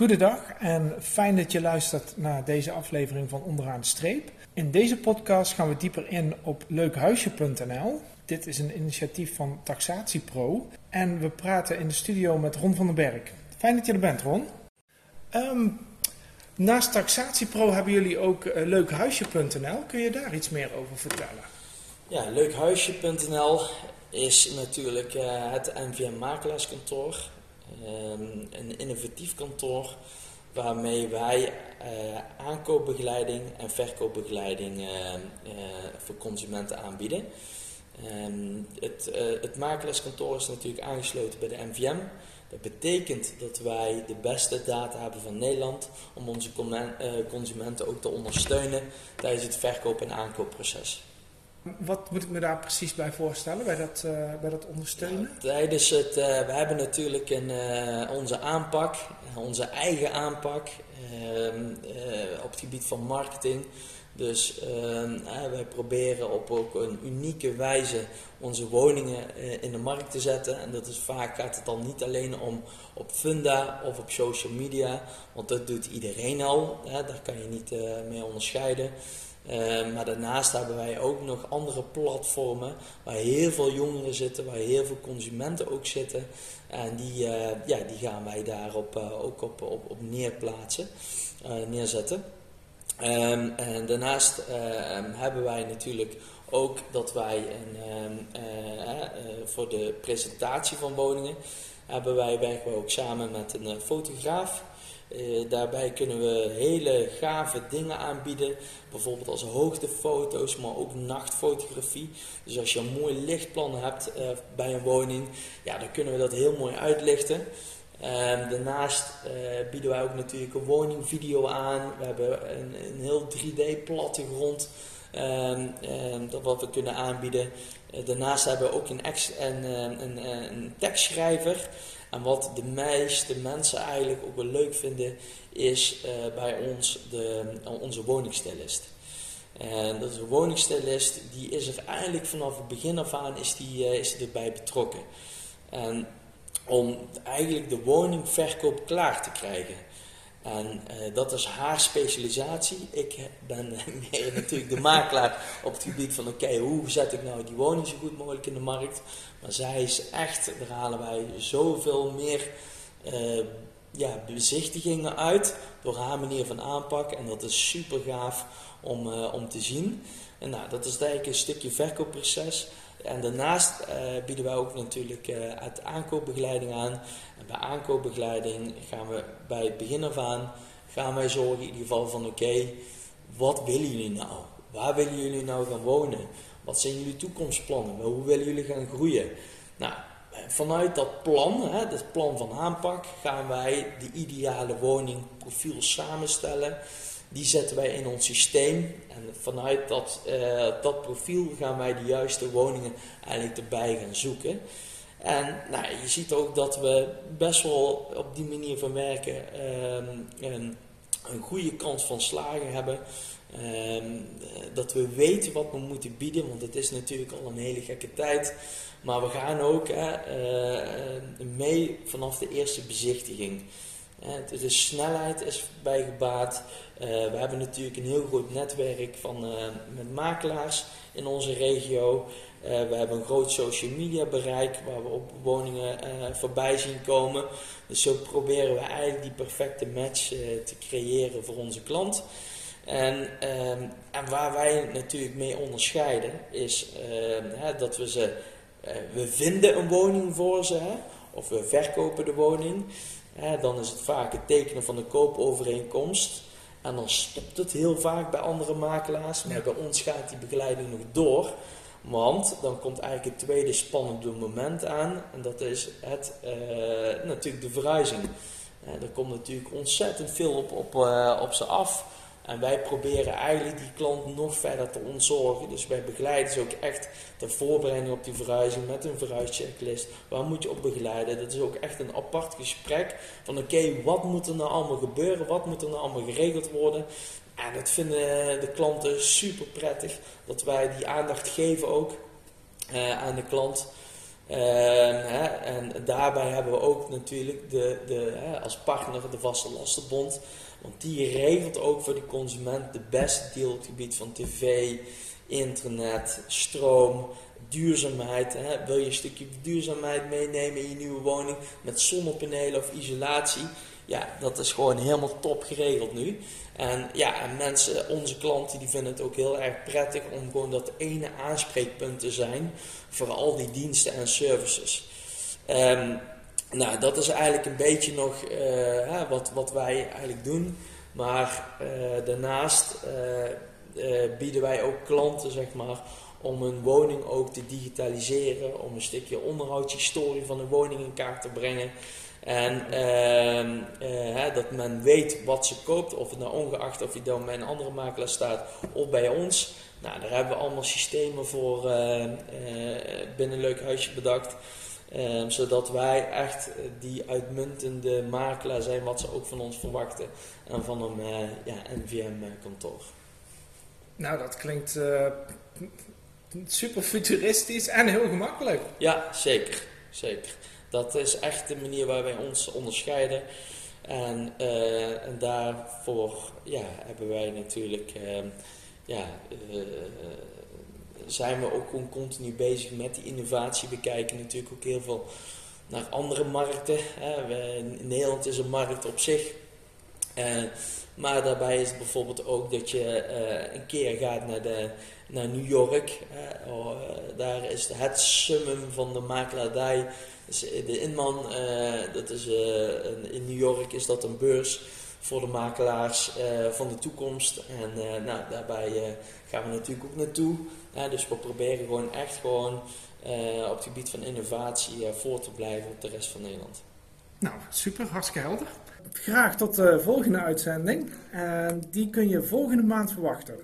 Goedendag en fijn dat je luistert naar deze aflevering van Onderaan de Streep. In deze podcast gaan we dieper in op leukhuisje.nl. Dit is een initiatief van TaxatiePro en we praten in de studio met Ron van den Berg. Fijn dat je er bent, Ron. Ehm, naast TaxatiePro hebben jullie ook uh, leukhuisje.nl. Kun je daar iets meer over vertellen? Ja, leukhuisje.nl is natuurlijk uh, het NVM makelaarskantoor. Ehm, een innovatief kantoor waarmee wij uh, aankoopbegeleiding en verkoopbegeleiding voor consumenten aanbieden. Um, het, het makelaarskantoor is natuurlijk aangesloten bij de NVM. Dat betekent dat wij de beste data hebben van Nederland om onze consumenten ook te ondersteunen tijdens het verkoop- en aankoopproces. Wat moet ik me daar precies bij voorstellen, bij dat, uh, bij dat ondersteunen? tijdens het, uh, we hebben natuurlijk een, uh, onze aanpak, onze eigen aanpak ehm, op het gebied van marketing. Dus ehm, wij proberen op ook een unieke wijze onze woningen in de markt te zetten. En dat is vaak gaat het dan niet alleen om op Funda of op social media, want dat doet iedereen al. Daar kan je niet mee onderscheiden. Uh, maar daarnaast hebben wij ook nog andere platformen waar heel veel jongeren zitten, waar heel veel consumenten ook zitten. En die, uh, ja, die gaan wij daarop uh, ook op, op, op neerplaatsen, neerzetten. Um, en daarnaast ehm, hebben wij natuurlijk ook dat wij een, voor de presentatie van woningen hebben wij, werken we ook samen met een fotograaf. Uh, daarbij kunnen we hele gave dingen aanbieden, bijvoorbeeld als hoogtefoto's, maar ook nachtfotografie. Dus als je een mooi lichtplan hebt uh, bij een woning, ja, dan kunnen we dat heel mooi uitlichten. Uh, daarnaast eh, bieden wij ook natuurlijk een woningvideo aan. We hebben een, een heel 3D-plattegrond ehm, ehm, dat wat we kunnen aanbieden. daarnaast hebben we ook een, ex, een, een, een tekstschrijver. En wat de meeste mensen eigenlijk ook wel leuk vinden, is uh, bij ons de, onze woningstylist. En dat is een die is er eigenlijk vanaf het begin af aan is die, is erbij betrokken. En om eigenlijk de woningverkoop klaar te krijgen. En uh, dat is haar specialisatie. Ik ben natuurlijk de makelaar op het gebied van oké, hoe zet ik nou die woning zo goed mogelijk in de markt. Maar zij is echt, daar halen wij zoveel meer uh, ja, bezichtigingen uit door haar manier van aanpak. En dat is super gaaf om, uh, om te zien. En nou, dat is eigenlijk een stukje verkoopproces. En daarnaast uh, bieden wij ook natuurlijk uh, het aankoopbegeleiding aan. En bij aankoopbegeleiding gaan we bij het begin af aan gaan wij zorgen in ieder geval van oké, wat willen jullie nou? Waar willen jullie nou gaan wonen? Wat zijn jullie toekomstplannen? Hoe willen jullie gaan groeien? Nou, vanuit dat plan, hè, dat plan van aanpak, gaan wij de ideale woningprofiel samenstellen. Die zetten wij in ons systeem en vanuit dat, uh, dat profiel gaan wij de juiste woningen eigenlijk erbij gaan zoeken. En nou, je ziet ook dat we best wel op die manier van werken um, een, een goede kans van slagen hebben. Um, dat we weten wat we moeten bieden, want het is natuurlijk al een hele gekke tijd. Maar we gaan ook hè, uh, mee vanaf de eerste bezichtiging. De snelheid is bijgebaat. Uh, we hebben natuurlijk een heel groot netwerk van, uh, met makelaars in onze regio. we hebben een groot social media bereik waar we op woningen voorbij zien komen. Dus zo proberen we eigenlijk die perfecte match te creëren voor onze klant. En, ehm, en waar wij natuurlijk mee onderscheiden is ehm, dat we ze, we vinden een woning voor ze, of we verkopen de woning. Hè, dan is het vaak het tekenen van de koopovereenkomst. En dan stopt het heel vaak bij andere makelaars. Maar bij ons gaat die begeleiding nog door. Want dan komt eigenlijk het tweede spannende moment aan. En dat is het, uh, natuurlijk de verhuizing. Uh, er komt natuurlijk ontzettend veel op, op, uh, op ze af. En wij proberen eigenlijk die klant nog verder te ontzorgen. Dus wij begeleiden ze ook echt de voorbereiding op die verhuizing met een verhuischecklist. Waar moet je op begeleiden? Dat is ook echt een apart gesprek van oké, wat moet er nou allemaal gebeuren? Wat moet er nou allemaal geregeld worden? En dat vinden de klanten super prettig. Dat wij die aandacht geven ook uh, aan de klant. Hè, en daarbij hebben we ook natuurlijk de, de, hè, als partner de Vaste Lastenbond. Want die regelt ook voor de consument de beste deal op het gebied van tv, internet, stroom, duurzaamheid. Hè? Wil je een stukje duurzaamheid meenemen in je nieuwe woning met zonnepanelen of isolatie? Ja, dat is gewoon helemaal top geregeld nu. En ja, en mensen, onze klanten, die vinden het ook heel erg prettig om gewoon dat ene aanspreekpunt te zijn voor al die diensten en services. Um, nou, dat is eigenlijk een beetje nog uh, wat, wat wij eigenlijk doen. Maar uh, daarnaast uh, bieden wij ook klanten, zeg maar, om een woning ook te digitaliseren, om een stukje onderhoudshistorie van een woning in kaart te brengen. En ehm, uh, dat men weet wat ze koopt, of het nou ongeacht of je dan bij een andere makelaar staat of bij ons. Nou, daar hebben we allemaal systemen voor uh, binnen leuk huisje bedacht. Ehm, zodat wij echt die uitmuntende makelaar zijn wat ze ook van ons verwachten. En van een ja, NVM-kantoor. Nou, dat klinkt super futuristisch en heel gemakkelijk. Ja, zeker. Zeker. Dat is echt de manier waar wij ons onderscheiden. En, uh, en daarvoor ja, hebben wij natuurlijk, uh, ja, uh, zijn we ook continu bezig met die innovatie. We kijken natuurlijk ook heel veel naar andere markten. Nederland is een markt op zich. Maar daarbij is het bijvoorbeeld ook dat je een keer gaat naar, de, naar New York. Oh, daar is het summum van de makelaardij dus, eh, de Inman, dat is, in New York is dat een beurs voor de makelaars van de toekomst. En nou, daarbij gaan we natuurlijk ook naartoe. dus we proberen gewoon echt gewoon op het gebied van innovatie voor te blijven op de rest van Nederland. Nou, super, hartstikke helder. Graag tot de volgende uitzending. En die kun je volgende maand verwachten.